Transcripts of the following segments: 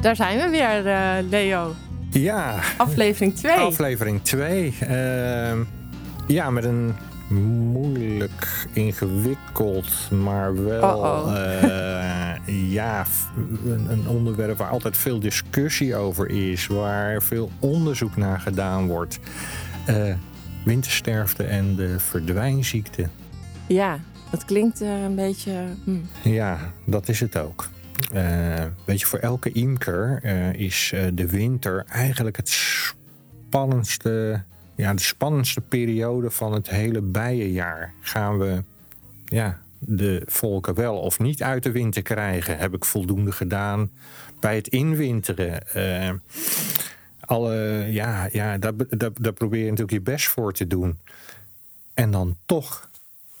daar zijn we weer, uh, Leo. Ja. Aflevering 2. Aflevering 2. Uh, ja, met een moeilijk, ingewikkeld, maar wel uh, ja, een, een, onderwerp waar altijd veel discussie over is, waar veel onderzoek naar gedaan wordt. Uh, wintersterfte en de verdwijnziekte. Ja, dat klinkt een beetje. Hm. Ja, dat is het ook. Uh, weet je, voor elke imker uh, is de winter eigenlijk het spannendste, ja, de spannendste periode van het hele bijenjaar. Gaan we ja, de volken wel of niet uit de winter krijgen? Heb ik voldoende gedaan bij het inwinteren? alle, ja, ja daar, daar, daar probeer je natuurlijk je best voor te doen. En dan toch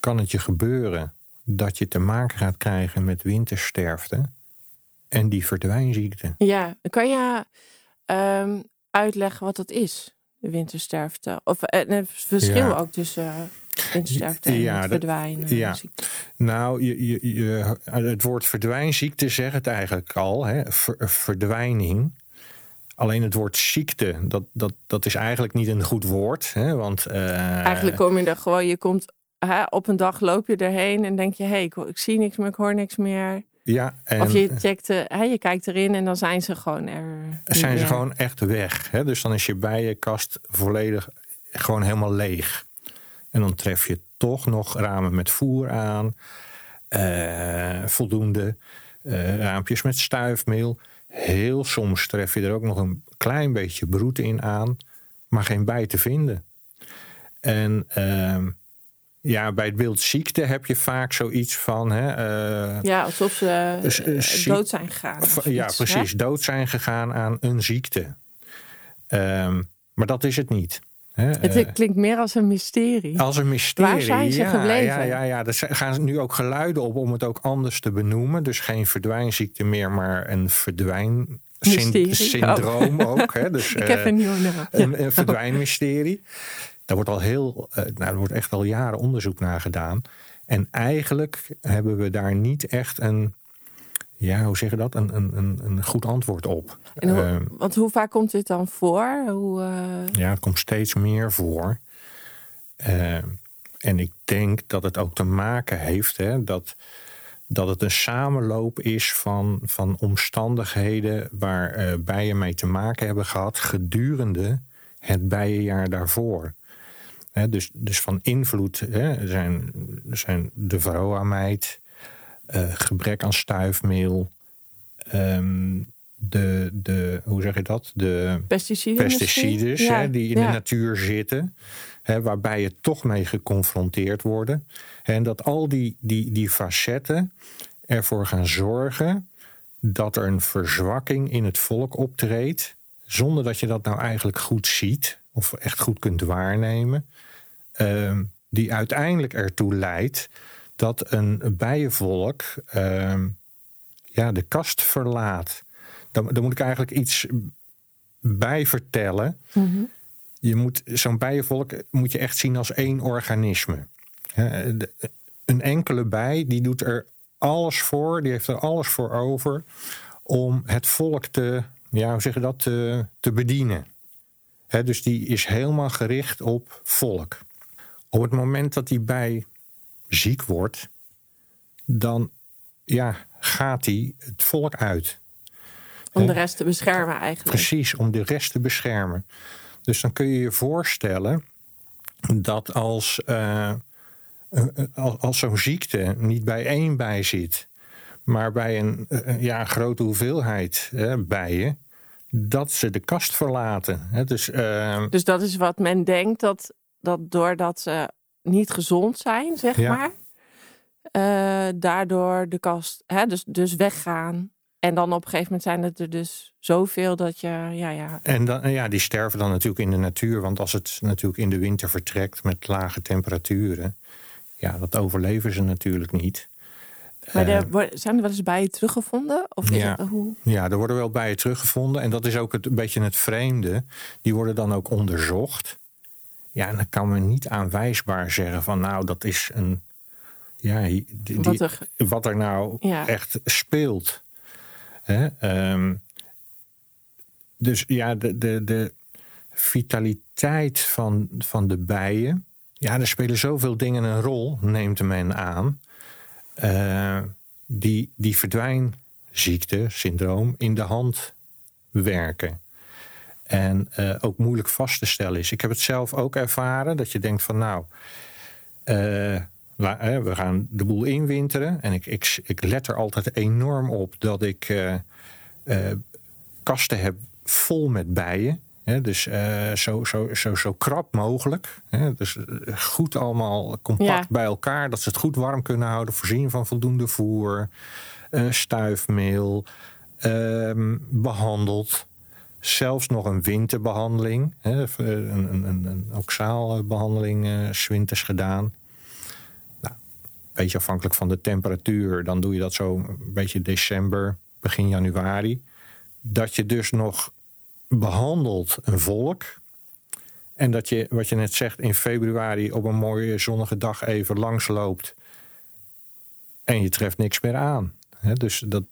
kan het je gebeuren dat je te maken gaat krijgen met wintersterfte en die verdwijnziekte. Ja, kan je um, uitleggen wat dat is, de wintersterfte? Of uh, het verschil ook tussen wintersterfte en ja, verdwijnen? Ja, nou, je, je, je, het woord verdwijnziekte zegt het eigenlijk al, hè? Ver, verdwijning. Alleen het woord ziekte, dat, dat, dat is eigenlijk niet een goed woord. Hè? Want, uh, eigenlijk kom je er gewoon, je komt hè, op een dag loop je erheen en denk je, hé, hey, ik, ik, zie niks meer, ik hoor niks meer. Ja, en, of je checkt, hè, je kijkt erin en dan zijn ze gewoon er. Zijn ze gewoon echt weg. Hè? Dus dan is je bijenkast volledig gewoon helemaal leeg. En dan tref je toch nog ramen met voer aan, uh, voldoende uh, raampjes met stuifmeel. Heel soms tref je er ook nog een klein beetje broed in aan, maar geen bij te vinden. En uh, ja, bij het beeld ziekte heb je vaak zoiets van. Hè, uh, ja, alsof ze uh, dood zijn gegaan. Ja, iets, precies. Hè? Dood zijn gegaan aan een ziekte. Um, maar dat is het niet. Hè? Het klinkt meer als een mysterie. Als een mysterie. Waar zijn ze ja, gebleven? Ja, ja, ja. Er gaan nu ook geluiden op om het ook anders te benoemen. Dus geen verdwijnziekte meer, maar een verdwijn. Syndroom oh. ook. Hè? Dus, Ik heb een nieuwe naam. Een, een verdwijnmysterie. Daar wordt al heel, uh, nou, er wordt echt al jaren onderzoek naar gedaan. En eigenlijk hebben we daar niet echt een, ja, hoe zeg je dat? Een, een, een goed antwoord op. En hoe, uh, want hoe vaak komt dit dan voor? Hoe, uh... Ja, het komt steeds meer voor. en ik denk dat het ook te maken heeft hè, dat, dat het een samenloop is van, van omstandigheden waar bijen mee te maken hebben gehad gedurende het bijenjaar daarvoor. He, dus, dus van invloed he, zijn, zijn de varroa-mijt, uh, gebrek aan stuifmeel, um, de, de, hoe zeg je dat? De pesticiden, pesticides ja, he, die in ja. de natuur zitten, waarbij je toch mee geconfronteerd worden. En dat al die, die, die facetten ervoor gaan zorgen dat er een verzwakking in het volk optreedt, zonder dat je dat nou eigenlijk goed ziet of echt goed kunt waarnemen, uh, die uiteindelijk ertoe leidt dat een bijenvolk uh, ja, de kast verlaat. Dan, dan, moet ik eigenlijk iets bij vertellen. Mhm. Je moet zo'n bijenvolk moet je echt zien als één organisme. Een enkele bij die doet er alles voor, die heeft er alles voor over om het volk te, ja, hoe zeg je dat, te, te bedienen. He, dus die is helemaal gericht op volk. Op het moment dat die bij ziek wordt, dan ja, gaat hij het volk uit. Om de rest te beschermen eigenlijk. Precies, om de rest te beschermen. Dus dan kun je je voorstellen dat als, uh, als zo'n ziekte niet bij één bij zit, maar bij een uh, ja, grote hoeveelheid uh, bijen, dat ze de kast verlaten. Dus, uh, dus dat is wat men denkt, dat, dat doordat ze niet gezond zijn, zeg Ja. maar, uh, daardoor de kast, hè, dus, dus weggaan. En dan op een gegeven moment zijn het er dus zoveel dat je, ja, ja. En dan, ja, die sterven dan natuurlijk in de natuur. Want als het natuurlijk in de winter vertrekt met lage temperaturen, ja, dat overleven ze natuurlijk niet. Maar er, zijn er wel eens bijen teruggevonden? Of Ja. het, hoe? Ja, er worden wel bijen teruggevonden. En dat is ook het, een beetje het vreemde. Die worden dan ook onderzocht. Ja, en dan kan men niet aanwijsbaar zeggen van nou, dat is een. Ja, die, die- Wat er- wat er nou Ja. echt speelt. Hè? ehm, dus ja, de, de, de vitaliteit van, van de bijen. Ja, er spelen zoveel dingen een rol, neemt men aan. Uh, die, die verdwijnziekte, syndroom, in de hand werken. En uh, ook moeilijk vast te stellen is. Ik heb het zelf ook ervaren dat je denkt van nou, uh, we gaan de boel inwinteren. En ik, ik, ik let er altijd enorm op dat ik kasten heb vol met bijen. Dus uh, zo, zo, zo, zo krap mogelijk. dus goed allemaal compact bij elkaar. Dat ze het goed warm kunnen houden. Voorzien van voldoende voer. stuifmeel. Ehm, behandeld. Zelfs nog een winterbehandeling. een, een, een, een oxaalbehandeling uh, winters gedaan. Nou, een beetje afhankelijk van de temperatuur. Dan doe je dat zo een beetje december, begin januari. Dat je dus nog behandelt een volk. En dat je, wat je net zegt, in februari op een mooie zonnige dag even langsloopt. En je treft niks meer aan. dus dat,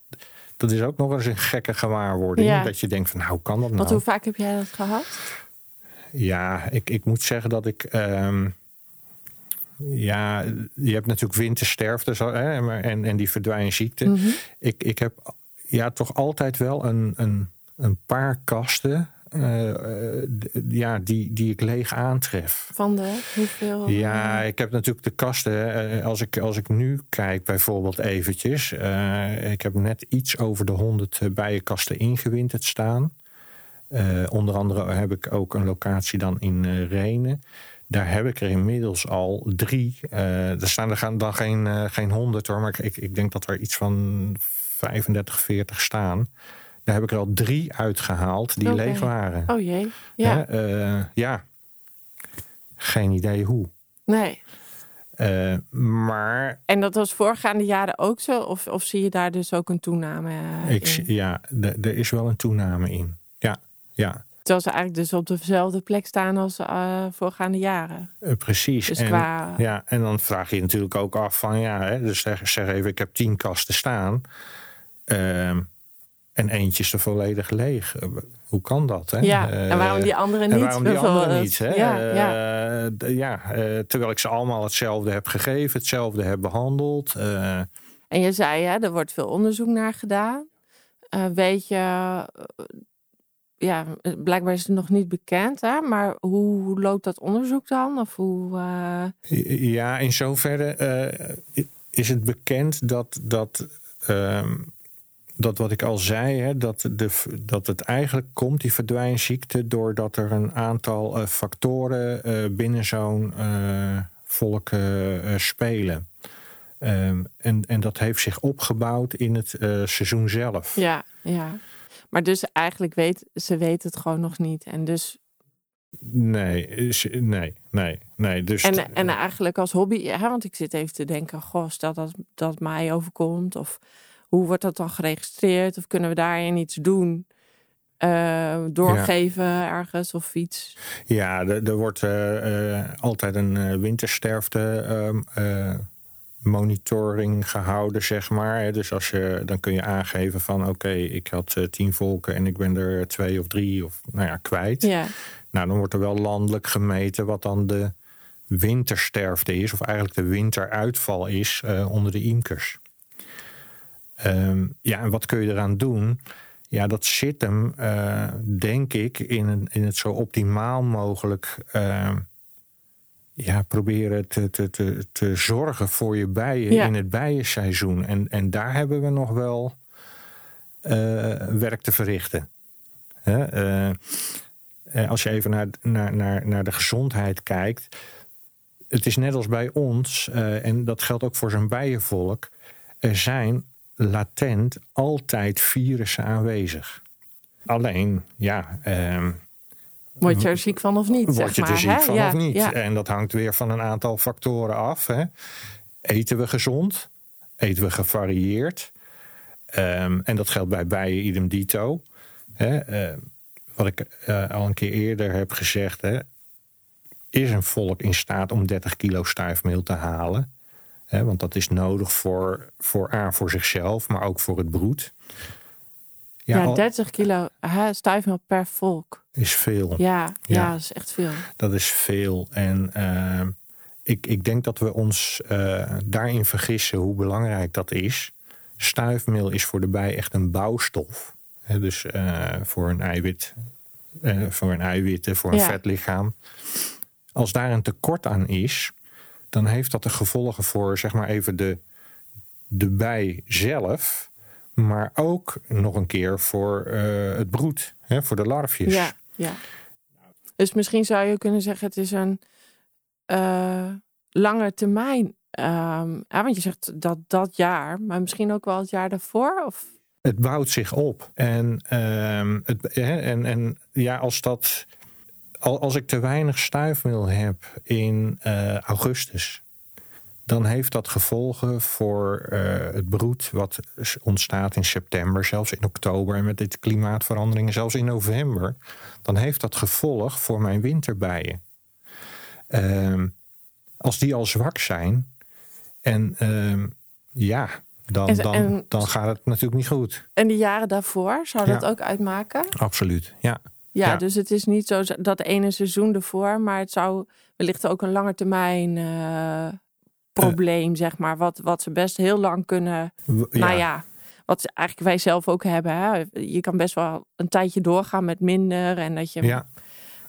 dat is ook nog eens een gekke gewaarwording. Dat je denkt van, nou, hoe kan dat nou? Want hoe vaak heb jij dat gehad? Ja, ik, ik moet zeggen dat ik... Um, ja, je hebt natuurlijk wintersterfte hè, en, en die verdwijnziekte. Mm ik, ik heb ja, toch altijd wel een, een, een paar kasten uh, ja, die, die ik leeg aantref. Van de hoeveel? Ja, ik heb natuurlijk de kasten. Uh, als, ik, als ik nu kijk, bijvoorbeeld eventjes. ik heb net iets over de 100 bijenkasten ingewinterd staan. onder andere heb ik ook een locatie dan in Renen. Daar heb ik er inmiddels al drie. er staan er dan geen, geen 100 hoor, maar ik, ik denk dat er iets van 35, 40 staan. Daar heb ik er al drie uitgehaald die leeg waren. Oh jee. Ja. Uh, ja. Geen idee hoe. Nee. Uh, maar. En dat was voorgaande jaren ook zo? Of, of zie je daar dus ook een toename ik, in? Ja, er is wel een toename in. Ja, ja. Terwijl ze eigenlijk dus op dezelfde plek staan als uh, voorgaande jaren. Uh, precies. Dus en, qua... ja, en dan vraag je natuurlijk ook af van ja, hè, dus zeg, zeg even, ik heb tien kasten staan. Ehm, en eentje is er volledig leeg. Eh, hoe kan dat? Hè? Ja, en waarom die andere niet? En waarom die andere niet? Hè? Ja, ja. Uh, ja uh, terwijl ik ze allemaal hetzelfde heb gegeven, hetzelfde heb behandeld. Uh. En je zei, hè, er wordt veel onderzoek naar gedaan. weet je, ja, blijkbaar is het nog niet bekend, hè? maar hoe loopt dat onderzoek dan? Of hoe, Ja, in zoverre is het bekend dat. dat ehm, dat wat ik al zei, hè, dat, de, dat het eigenlijk komt, die verdwijnziekte, doordat er een aantal uh, factoren uh, binnen zo'n uh, volk spelen. Um, en, en dat heeft zich opgebouwd in het seizoen zelf. Ja, ja. Maar dus eigenlijk weet ze weet het gewoon nog niet. En dus. Nee, nee, nee, nee. Dus en, en eigenlijk als hobby, hè, want ik zit even te denken, goh, stel dat dat mij overkomt. Of hoe wordt dat dan geregistreerd? Of kunnen we daarin iets doen? Uh, doorgeven ergens of iets? Ja, er, er wordt uh, altijd een wintersterfte ehm, monitoring gehouden, zeg maar. Dus als je, dan kun je aangeven van oké, ik had tien volken en ik ben er twee of drie of nou ja, kwijt. Ja. Nou, dan wordt er wel landelijk gemeten wat dan de wintersterfte is, of eigenlijk de winteruitval is onder de imkers. Um, ja, en wat kun je eraan doen? Ja, dat zit hem, uh, denk ik, in, in het zo optimaal mogelijk uh, ja, proberen te, te, te, te zorgen voor je bijen in het bijenseizoen. En, en daar hebben we nog wel uh, werk te verrichten. Hè? als je even naar, naar, naar, naar de gezondheid kijkt. Het is net als bij ons, en dat geldt ook voor zijn bijenvolk. Er zijn latent altijd virussen aanwezig. Alleen, ja. Um, word je er ziek van of niet? Word je er ziek van of niet? En dat hangt weer van een aantal factoren af. Hè. Eten we gezond? Eten we gevarieerd? Um, en dat geldt bij bijen idem dito. Hè. Uh, wat ik uh, al een keer eerder heb gezegd. Hè, is een volk in staat om 30 kilo stuifmeel te halen? Want dat is nodig voor, voor A, voor zichzelf, maar ook voor het broed. Ja, 30 kilo hè, stuifmeel per volk. Is veel. Ja, ja, dat is echt veel. Dat is veel. En uh, ik, ik denk dat we ons uh, daarin vergissen hoe belangrijk dat is. Stuifmeel is voor de bij echt een bouwstof. He, dus uh, voor een eiwit, voor een eiwitten, voor een ja. vetlichaam. Als daar een tekort aan is, dan heeft dat de gevolgen voor zeg maar even de, de bij zelf maar ook nog een keer voor uh, het broed, hè, voor de larfjes. Ja, ja. Dus misschien zou je kunnen zeggen: het is een uh, lange termijn. Ja, want je zegt dat dat jaar, maar misschien ook wel het jaar daarvoor? Of? Het bouwt zich op. En, uh, het, hè, en, en ja, als dat. Als ik te weinig stuifmeel heb in uh, augustus, dan heeft dat gevolgen voor uh, het broed wat ontstaat in september, zelfs in oktober en met dit klimaatveranderingen, zelfs in november. Dan heeft dat gevolg voor mijn winterbijen. Uh, als die al zwak zijn en uh, ja, dan, dan, dan gaat het natuurlijk niet goed. En de jaren daarvoor, zou dat ja. ook uitmaken? Absoluut, ja. Ja, ja, dus het is niet zo dat ene seizoen ervoor, maar het zou wellicht ook een lange termijn uh, probleem, zeg maar. Wat, wat ze best heel lang kunnen. Ja. Nou ja, wat eigenlijk wij zelf ook hebben. Hè? Je kan best wel een tijdje doorgaan met minder. En dat je ja.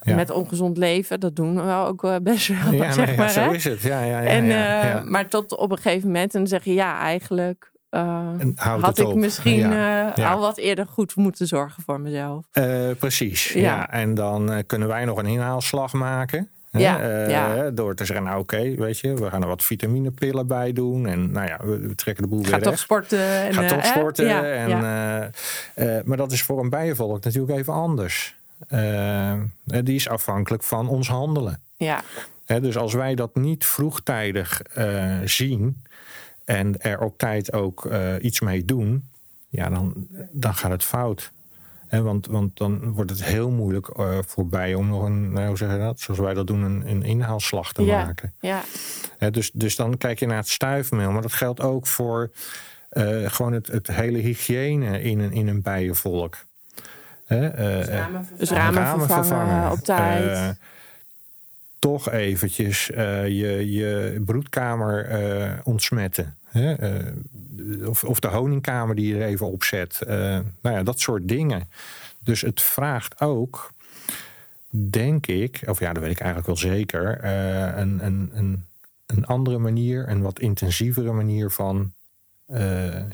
met ongezond leven, dat doen we wel ook best wel. Ja, zeg nee, maar, zo is het. Ja, ja, ja, en, ja, uh, Maar tot op een gegeven moment en dan zeg je ja, eigenlijk. Uh, had ik op. misschien Ja, uh, ja. al wat eerder goed moeten zorgen voor mezelf. Uh, precies, ja. Ja. En dan kunnen wij nog een inhaalslag maken. hè, Ja, eh. Door te zeggen, nou oké, weet je, we gaan er wat vitaminepillen bij doen. En nou ja, we, we trekken de boel Ga weer toch recht. sporten. En, Ga eh, toch sporten. En, eh, eh, maar dat is voor een bijenvolk natuurlijk even anders. Eh, eh, die is afhankelijk van ons handelen. ja. Hè, dus als wij dat niet vroegtijdig eh, zien en er op tijd ook eh, iets mee doen, ja, dan, dan gaat het fout. Hè, want, want dan wordt het heel moeilijk eh, voor bijen om nog een, nou, hoe zeg je dat, zoals wij dat doen, een, een inhaalslag te Ja. maken. ja. Dus, dus dan kijk je naar het stuifmeel. Maar dat geldt ook voor eh, gewoon het, het hele hygiëne in een, in een bijenvolk. Hè, eh, eh, Dus ramen, vervangen, op tijd. toch eventjes je, je broedkamer ontsmetten. Hè? Eh, of, of de honingkamer die je er even opzet. Eh, nou ja, dat soort dingen. Dus het vraagt ook, denk ik, of ja, dat weet ik eigenlijk wel zeker, eh, een, een, een, een andere manier, een wat intensievere manier van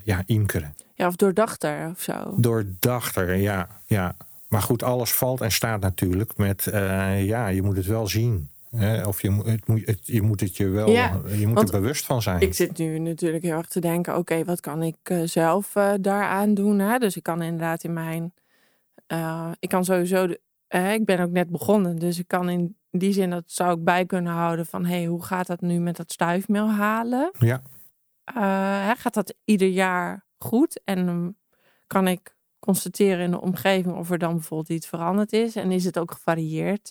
ja, imkeren. ja, of doordachter of zo. Doordachter, ja, ja. Maar goed, alles valt en staat natuurlijk met, ja, je moet het wel zien. Hè? Of je, moet- het moet, het, je moet het je wel, Ja, je moet er bewust van zijn. Ik zit nu natuurlijk heel erg te denken: oké, wat kan ik eh, zelf eh, daaraan doen? Hè? Dus ik kan inderdaad in mijn. eh, ik kan sowieso. de- ik ben ook net begonnen, dus ik kan in die zin dat zou ik bij kunnen houden van: hey, hoe gaat dat nu met dat stuifmeel halen? Ja, hè, gaat dat ieder jaar goed? En ehm, kan ik constateren in de omgeving of er dan bijvoorbeeld iets veranderd is? En is het ook gevarieerd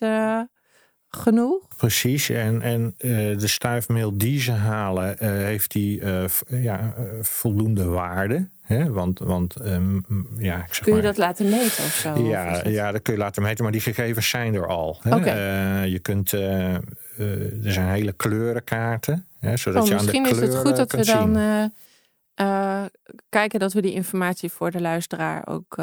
genoeg? precies. En, en eh, de stuifmeel die ze halen, eh, heeft die eh, ja, voldoende waarde. Hè? Want, want ehm, ja, ik zeg Kun je maar, dat laten meten of zo? Ja, dat- ja, dat kun je laten meten, maar die gegevens zijn er al. Hè? Je kunt, er zijn hele kleurenkaarten, hè, zodat Oh, je aan de misschien is het goed dat we dan kijken dat we die informatie voor de luisteraar ook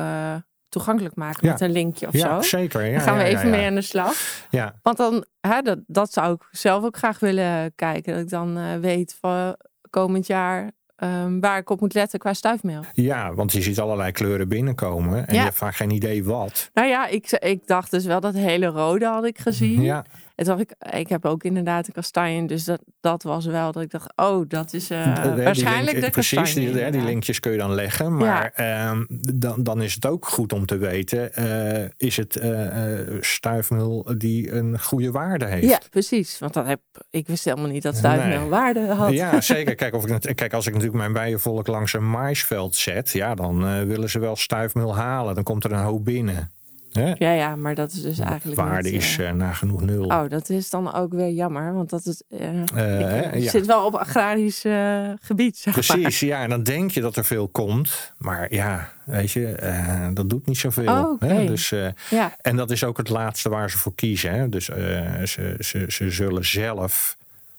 toegankelijk maken Ja. met een linkje of ja, zo. zeker. Ja, Dan gaan we even mee aan de slag. Ja, Want dan, hè, dat, dat zou ik zelf ook graag willen kijken. Dat ik dan eh, weet van komend jaar ehm, waar ik op moet letten qua stuifmeel. ja, want je ziet allerlei kleuren binnenkomen en Ja. je hebt vaak geen idee wat. Nou ja, ik, ik dacht dus wel dat hele rode had ik gezien. Ja, En toen dacht ik, ik heb ook inderdaad een kastanje. Dus dat, dat was wel dat ik dacht, oh, dat is eh, De- die waarschijnlijk link- de Precies, kastanje. die, hè, die linkjes kun je dan leggen. Maar ehm, dan, dan is het ook goed om te weten... eh, is het eh, eh, stuifmeel die een goede waarde heeft? Ja, precies. Want dat heb, ik wist helemaal niet dat stuifmeel Nee. waarde had. Ja, zeker. Kijk, of ik, kijk, als ik natuurlijk mijn bijenvolk langs een maisveld zet... ja, dan eh, willen ze wel stuifmeel halen. Dan komt er een hoop binnen. Hè? Ja, ja, maar dat is dus eigenlijk. De waarde niet, is uh... nagenoeg nul. Oh, dat is dan ook weer jammer, want dat is. Uh, ik, ja. zit wel op agrarisch gebied. Zeg Precies, maar. ja. En dan denk je dat er veel komt, maar ja, weet je, dat doet niet zoveel. Oh, okay. hè? Dus, ja. En dat is ook het laatste waar ze voor kiezen. Hè? Dus ze, ze, ze zullen zelf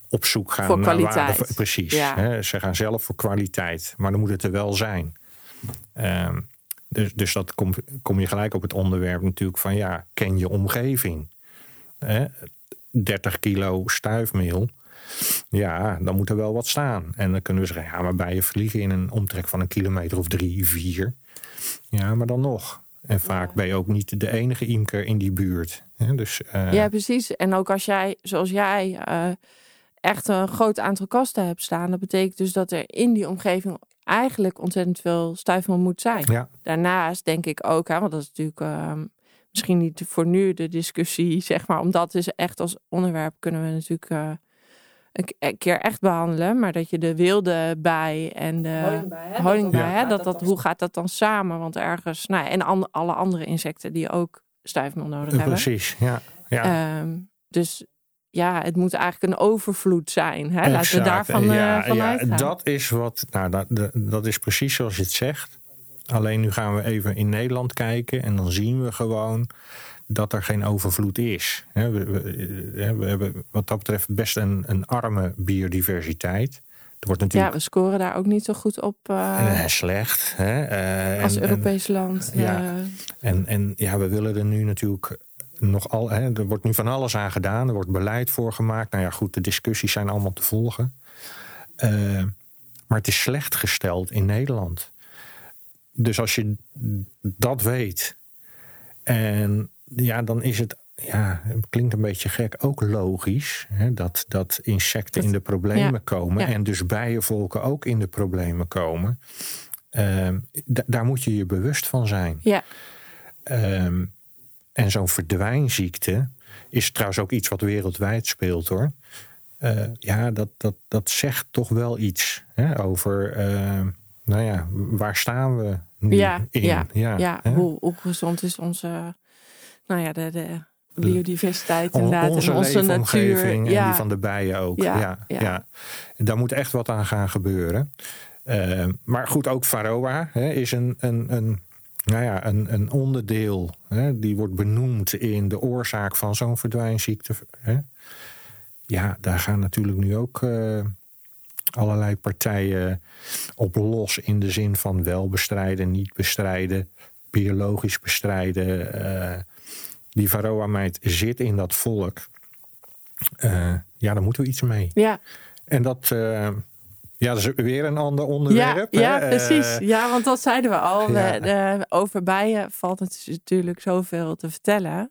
op zoek gaan voor naar kwaliteit. waarde. Precies. Ja. Hè? Ze gaan zelf voor kwaliteit, maar dan moet het er wel zijn. Um, dus, dus dat kom, kom je gelijk op het onderwerp natuurlijk van ja, ken je omgeving. Hè? 30 kilo stuifmeel. Ja, dan moet er wel wat staan. En dan kunnen we zeggen, ja, maar bijen vliegen in een omtrek van een kilometer of drie, vier. Ja, maar dan nog. En vaak ja. ben je ook niet de enige imker in die buurt. Dus, uh... Ja, precies. En ook als jij, zoals jij, uh, echt een groot aantal kasten hebt staan. Dat betekent dus dat er in die omgeving eigenlijk ontzettend veel stuifmeel moet zijn. Ja. Daarnaast denk ik ook, hè, want dat is natuurlijk uh, misschien niet voor nu de discussie, zeg maar, omdat is echt als onderwerp kunnen we natuurlijk uh, een, keer echt behandelen, maar dat je de wilde bij en de honingbij, hè, honingbij, dat, hè, dat, hoe gaat dat dan samen? Want ergens, nou, en an, alle andere insecten die ook stuifmeel nodig hebben. Precies, ja. ja. Um, dus ja, het moet eigenlijk een overvloed zijn. Hè? Laten we daarvan ja, vanuit ja, gaan. Dat is wat, nou, dat, dat is precies zoals je het zegt. Alleen nu gaan we even in Nederland kijken en dan zien we gewoon dat er geen overvloed is. We, we, we hebben wat dat betreft best een, een arme biodiversiteit. Er wordt natuurlijk... Ja, we scoren daar ook niet zo goed op. Uh, slecht. Hè? Als en, Europees en, land. Ja. En, en ja, we willen er nu natuurlijk nog al, hè, er wordt nu van alles aan gedaan. Er wordt beleid voor gemaakt. Nou ja, goed, de discussies zijn allemaal te volgen. Uh, maar het is slecht gesteld in Nederland. Dus als je dat weet. En ja, dan is het. Ja, het klinkt een beetje gek. Ook logisch hè, dat, dat insecten dat, in de problemen ja, komen. Ja. En dus bijenvolken ook in de problemen komen. Uh, daar moet je je bewust van zijn. Ja. Uh, en zo'n verdwijnziekte is trouwens ook iets wat wereldwijd speelt hoor. Uh, ja, dat, dat, dat zegt toch wel iets hè, over, uh, nou ja, waar staan we nu ja, in? Ja, ja, ja. Hoe, hoe gezond is onze, nou ja, de, de biodiversiteit inderdaad. Onze, en onze natuur. En ja. die van de bijen ook. Ja, ja. Daar moet echt wat aan gaan gebeuren. Uh, maar goed, ook Varroa hè, is een, een, een nou ja, een, een onderdeel hè, die wordt benoemd in de oorzaak van zo'n verdwijnziekte. Hè. Ja, daar gaan natuurlijk nu ook uh, allerlei partijen op los in de zin van wel bestrijden, niet bestrijden, biologisch bestrijden. Uh, die Varroa-meid zit in dat volk. Uh, ja, daar moeten we iets mee. Ja. En dat. Ja, dat is weer een ander onderwerp. Ja, precies. Uh, ja, want dat zeiden we al. ja. Over bijen valt het natuurlijk zoveel te vertellen.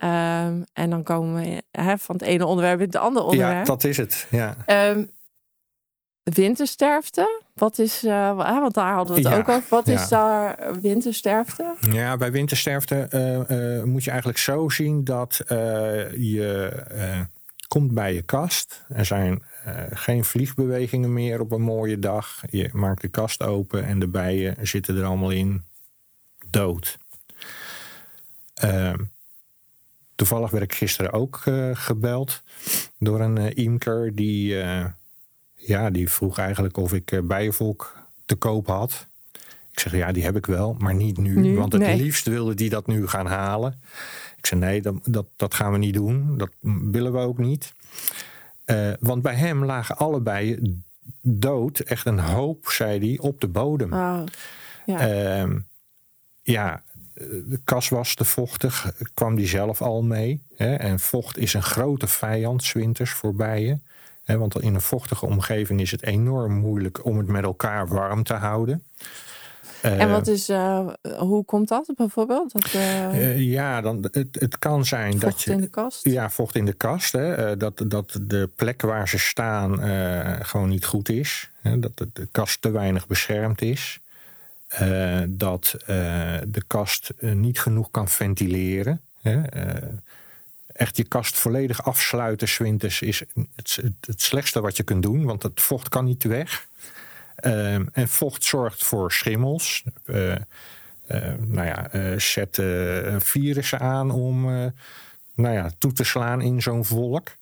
Um, en dan komen we van het ene onderwerp in het andere onderwerp. Ja, dat is het. Ja. Um, wintersterfte. Wat is, uh, want daar hadden we het ja, ook over. Wat ja. is daar wintersterfte? Ja, bij wintersterfte uh, uh, moet je eigenlijk zo zien dat je komt bij je kast. Er zijn geen vliegbewegingen meer op een mooie dag. Je maakt de kast open en de bijen zitten er allemaal in. Dood. Uh, toevallig werd ik gisteren ook uh, gebeld door een uh, imker die, ja, die vroeg eigenlijk of ik bijenvolk te koop had. Ik zeg ja, die heb ik wel, maar niet nu. nu? Want het nee. liefst wilde die dat nu gaan halen. Ik zei nee, dat, dat, dat gaan we niet doen. Dat willen we ook niet. Uh, want bij hem lagen allebei dood, echt een hoop, zei hij, op de bodem. Oh, ja. Uh, ja, de kas was te vochtig, kwam die zelf al mee. Hè? En vocht is een grote vijand, zwinters, voor bijen. Hè? Want in een vochtige omgeving is het enorm moeilijk om het met elkaar warm te houden. En wat is, uh, hoe komt dat bijvoorbeeld? Dat, uh, ja, dan, het, het kan zijn vocht dat je. in de kast? Ja, vocht in de kast. Hè, dat, dat de plek waar ze staan gewoon niet goed is. Hè, dat de, de, kast te weinig beschermd is. dat de kast niet genoeg kan ventileren. Hè, echt je kast volledig afsluiten, zwinters, is het, het, het slechtste wat je kunt doen. Want het vocht kan niet weg. Uh, en vocht zorgt voor schimmels. Uh, uh, nou ja, zetten virussen aan om nou ja, toe te slaan in zo'n volk.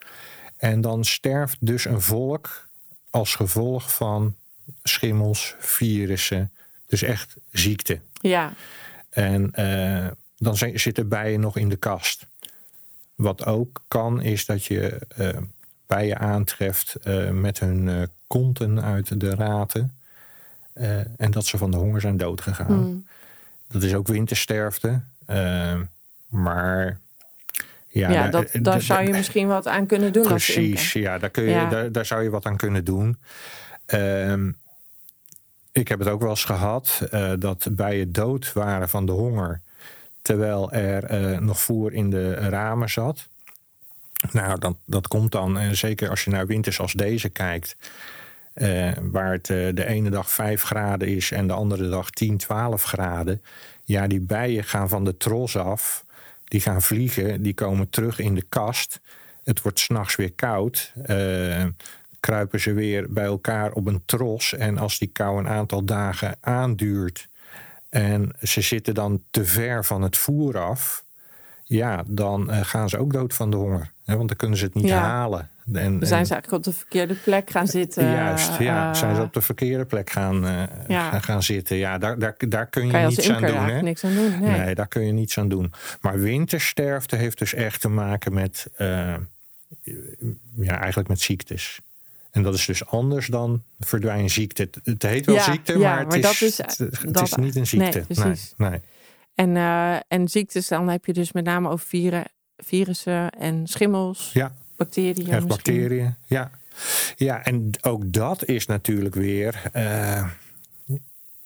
En dan sterft dus een volk als gevolg van schimmels, virussen, dus echt ziekte. Ja. En dan zitten bijen nog in de kast. Wat ook kan, is dat je uh, bijen aantreft uh, met hun konten uit de raten. en dat ze van de honger zijn doodgegaan. Mm. Dat is ook wintersterfte. maar ja, ja dat, daar zou je misschien wat aan kunnen doen. Precies, ja, daar, kun je, ja. Daar, daar, zou je wat aan kunnen doen. Ehm, ik heb het ook wel eens gehad dat bijen dood waren van de honger terwijl er uh, nog voer in de ramen zat. Nou, dat, dat komt dan, en zeker als je naar winters als deze kijkt, uh, waar het uh, de ene dag 5 graden is en de andere dag 10, 12 graden. Ja, die bijen gaan van de tros af, die gaan vliegen, die komen terug in de kast. Het wordt s'nachts weer koud. kruipen ze weer bij elkaar op een tros. En als die kou een aantal dagen aanduurt, en ze zitten dan te ver van het voer af, ja, dan uh, gaan ze ook dood van de honger. Hè, want dan kunnen ze het niet halen. En, dan zijn ze eigenlijk op de verkeerde plek gaan zitten. Juist, ja. Uh, zijn ze op de verkeerde plek gaan, uh, ja. gaan zitten. Ja, daar, daar, daar kun je, niets aan doen. Hè? niks aan doen. Nee. nee. daar kun je niets aan doen. Maar wintersterfte heeft dus echt te maken met, ja, eigenlijk met ziektes. En dat is dus anders dan verdwijnziekte. Het, het heet wel ziekte, maar, het, is, het, is niet een ziekte. Nee, nee, En, uh, en ziektes, dan heb je dus met name over virussen en schimmels, ja. bacteriën. bacteriën, ja. Ja, en ook dat is natuurlijk weer. Uh,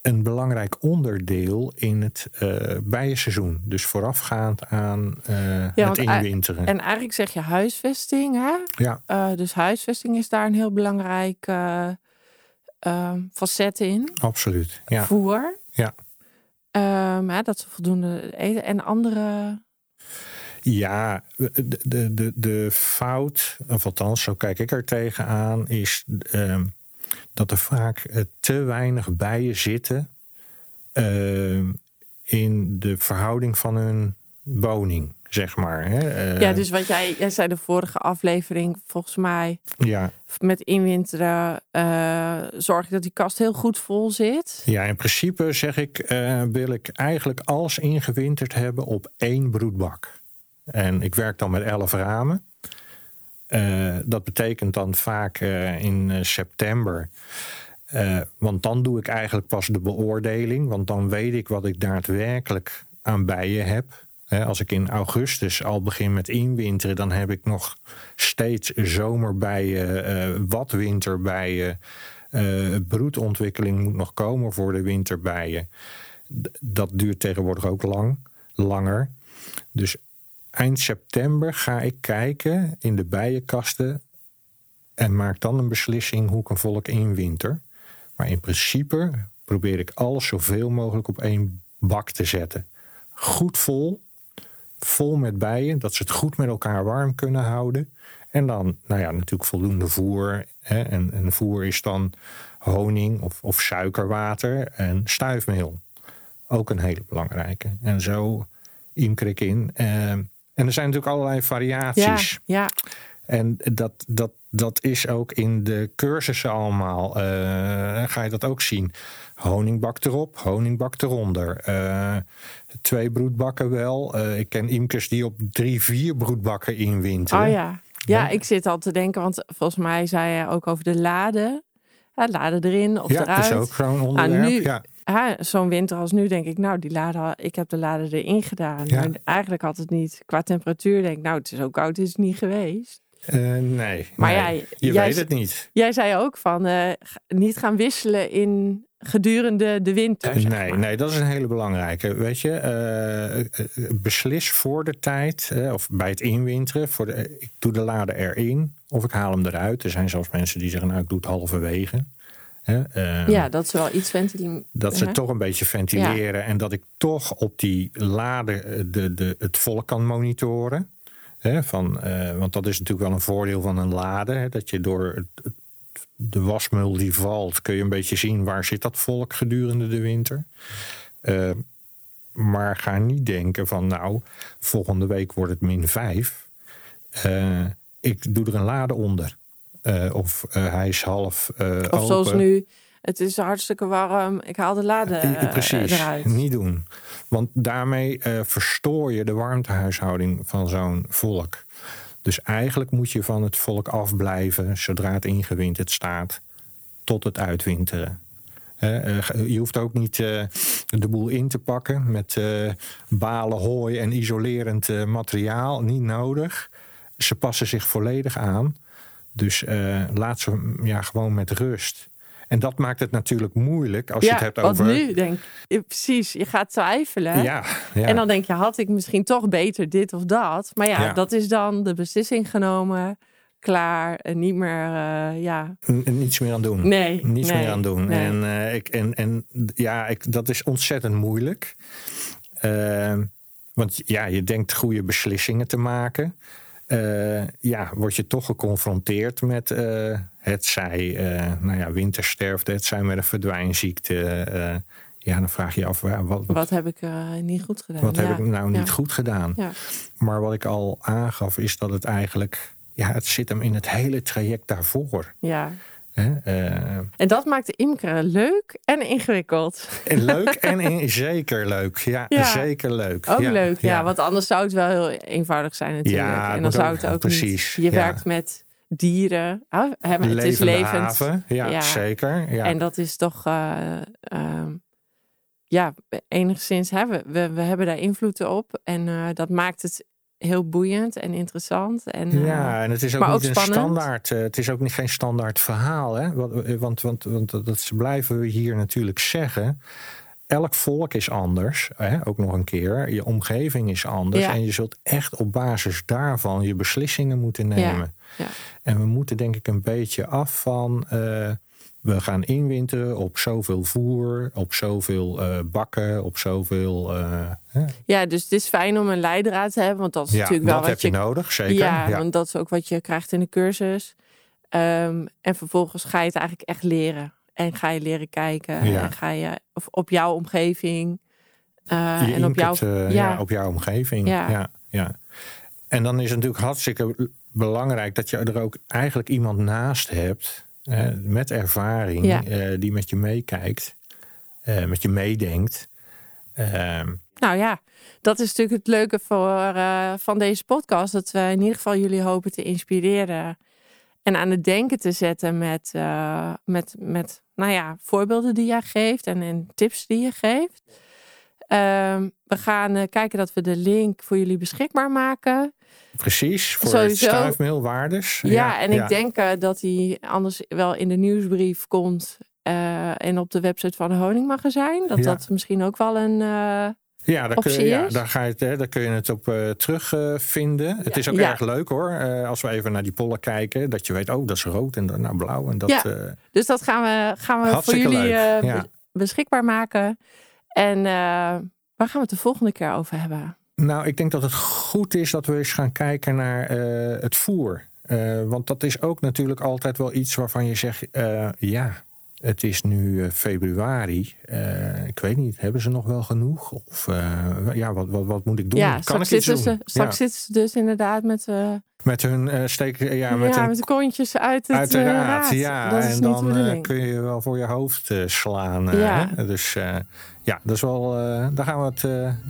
een belangrijk onderdeel in het uh, bijenseizoen. Dus voorafgaand aan uh, ja, het inwinteren. En eigenlijk zeg je huisvesting, hè? Ja. Dus huisvesting is daar een heel belangrijk facet in. Absoluut, ja. Voer. Ja. Hè, dat ze voldoende. En andere... Ja, de, de, de, de fout, of althans, zo kijk ik er tegenaan, is... Um, dat er vaak eh, te weinig bijen zitten uh, in de verhouding van hun woning, zeg maar. Hè? Uh, ja, dus wat jij, jij zei de vorige aflevering, volgens mij, ja. met inwinteren, uh, zorg dat die kast heel goed vol zit. Ja, in principe zeg ik, wil ik eigenlijk alles ingewinterd hebben op één broedbak. En ik werk dan met elf ramen. Uh, dat betekent dan vaak in september. want dan doe ik eigenlijk pas de beoordeling. Want dan weet ik wat ik daadwerkelijk aan bijen heb. Als ik in augustus al begin met inwinteren, dan heb ik nog steeds zomerbijen, wat winterbijen. broedontwikkeling moet nog komen voor de winterbijen. dat duurt tegenwoordig ook lang, langer. Dus eind september ga ik kijken in de bijenkasten en maak dan een beslissing hoe ik een volk inwinter. Maar in principe probeer ik alles zoveel mogelijk op één bak te zetten. Goed vol, vol met bijen, dat ze het goed met elkaar warm kunnen houden. En dan, nou ja, natuurlijk voldoende voer. Hè, en, en voer is dan honing of, of suikerwater en stuifmeel. Ook een hele belangrijke. En zo imker ik in. Eh, en er zijn natuurlijk allerlei variaties. Ja, ja. En dat, dat, dat is ook in de cursussen allemaal. Uh, ga je dat ook zien. Honingbak erop, honingbak eronder. Uh, twee broedbakken wel. Uh, ik ken imkers die op drie, vier broedbakken inwinteren. Oh ja. Ja, ik zit al te denken, want volgens mij zei je ook over de laden. Ja, laden erin of ja, eruit. Ja, dat is ook gewoon onderwerp. nu, ja zo'n winter als nu denk ik, nou, die lade, ik heb de lade erin gedaan. Maar eigenlijk had het niet, qua temperatuur denk ik, nou, het is zo koud is het niet geweest. Uh, nee, maar Jij, je weet het niet. Jij zei ook van uh, niet gaan wisselen in gedurende de winter. Nee, nee, dat is een hele belangrijke. Weet je, beslis voor de tijd, of bij het inwinteren, voor de, ik doe de lade erin of ik haal hem eruit. Er zijn zelfs mensen die zeggen, nou, ik doe het halverwege. Ehm, ja, dat ze wel iets ventileren. Dat ze toch een beetje ventileren. En dat ik toch op die lade eh, de, de, het volk kan monitoren. Van, uh, want dat is natuurlijk wel een voordeel van een lade. dat je door het, de wasmul die valt, kun je een beetje zien waar zit dat volk gedurende de winter. Uh, Maar ga niet denken van nou, volgende week wordt het min 5. Uh, ik doe er een lade onder. Of hij is half Of open. zoals nu, het is hartstikke warm, ik haal de lade Precies, eruit. niet doen. Want daarmee verstoor je de warmtehuishouding van zo'n volk. Dus eigenlijk moet je van het volk afblijven zodra het ingewinterd staat tot het uitwinteren. je hoeft ook niet de boel in te pakken met balen hooi en isolerend materiaal. Niet nodig. Ze passen zich volledig aan. Dus laat ze ja, gewoon met rust. En dat maakt het natuurlijk moeilijk als ja, je het hebt over. nu denk ik, precies, je gaat twijfelen. Ja, ja, En dan denk je, had ik misschien toch beter dit of dat? Maar ja, Ja. dat is dan de beslissing genomen, klaar en niet meer, eh, ja. N- niets meer aan doen. Nee, Niets nee, meer aan doen. nee. En, eh, ik, en, en ja, ik, dat is ontzettend moeilijk. Eh, want ja, je denkt goede beslissingen te maken. Eh, ja, word je toch geconfronteerd met eh, het zij, eh, nou ja, wintersterfte, het zij met een verdwijnziekte. ja, dan vraag je je af, wat, Wat heb ik niet goed gedaan? wat ja. heb ik nou niet Ja. goed gedaan? Ja. Maar wat ik al aangaf, is dat het eigenlijk, ja, het zit hem in het hele traject daarvoor. Ja. Eh, En dat maakt de imkeren leuk en ingewikkeld. En leuk en in- zeker leuk. Ja, Ja. zeker leuk. Ook ja, leuk, ja. Want anders zou het wel heel eenvoudig zijn natuurlijk. En dan zou ook- het ook precies, niet... Je werkt met dieren. Maar het is levend. haven. Ja, zeker. Ja. En dat is toch... eh, ehm, ja, enigszins hebben we, we hebben daar invloed op. En eh, dat maakt het heel boeiend en interessant. En, eh, ja, en het is ook niet ook een spannend. standaard. eh, het is ook niet geen standaard verhaal. Hè? Want, eh, want, want, want dat blijven we hier natuurlijk zeggen. Elk volk is anders, hè? ook nog een keer. Je omgeving is anders. Ja. En je zult echt op basis daarvan je beslissingen moeten nemen. ja. En we moeten denk ik een beetje af van... we gaan inwinteren op zoveel voer, op zoveel eh, bakken, op zoveel... hè? ja, dus het is fijn om een leidraad te hebben. Want dat is ja, natuurlijk wel dat wat heb je nodig, zeker. Ja, ja. want dat is ook wat je krijgt in de cursus. Ehm, en vervolgens ga je het eigenlijk echt leren. En ga je leren kijken. Ja. En ga je of op jouw omgeving. eh, je en op jouw, ja, op jouw omgeving. Ja. Ja. En dan is het natuurlijk hartstikke belangrijk dat je er ook eigenlijk iemand naast hebt met ervaring, Ja. eh, die met je meekijkt, eh, met je meedenkt. Ehm, Nou ja, dat is natuurlijk het leuke voor, eh, van deze podcast. Dat we in ieder geval jullie hopen te inspireren. En aan het denken te zetten met, eh, met, met nou ja, voorbeelden die jij geeft. En, en tips die je geeft. Ehm, we gaan eh, kijken dat we de link voor jullie beschikbaar maken. precies, voor Sowieso. het stuifmeel waardes. Ja, en ik denk eh, dat die anders wel in de nieuwsbrief komt. eh, en op de website van de Honingmagazijn. Dat Ja. dat misschien ook wel een. Ja, daar kun, je, ja daar, ga je, het, hè, daar kun je het op terugvinden. vinden. het is ook Ja. erg leuk hoor, als we even naar die pollen kijken. Dat je weet, oh dat is rood en dan nou, blauw. En dat, Ja. dus dat gaan we, gaan we voor jullie beschikbaar maken. En eh, waar gaan we het de volgende keer over hebben? Nou, ik denk dat het goed is dat we eens gaan kijken naar eh, het voer. Eh, want dat is ook natuurlijk altijd wel iets waarvan je zegt: ja, het is nu februari. Ik weet niet, hebben ze nog wel genoeg? Of ja, wat, wat, wat moet ik doen? ja, kan straks, ik iets zitten doen? ze, straks Ja, zitten ze dus inderdaad met, met hun uh, steek, ja, ja, met met, hun, de kontjes uit het eh, uiteraard. raad. ja, dat en dan de eh, kun je wel voor je hoofd eh, slaan. eh, Ja. Dus eh, ja, dat is wel, eh, daar gaan we het eh,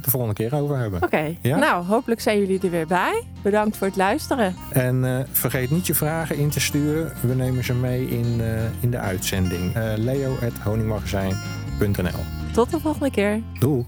de volgende keer over hebben. Oké, Ja? nou hopelijk zijn jullie er weer bij. Bedankt voor het luisteren. En eh, vergeet niet je vragen in te sturen. We nemen ze mee in, eh, in de uitzending. Leo.honingmagazijn.nl Tot de volgende keer. Doei!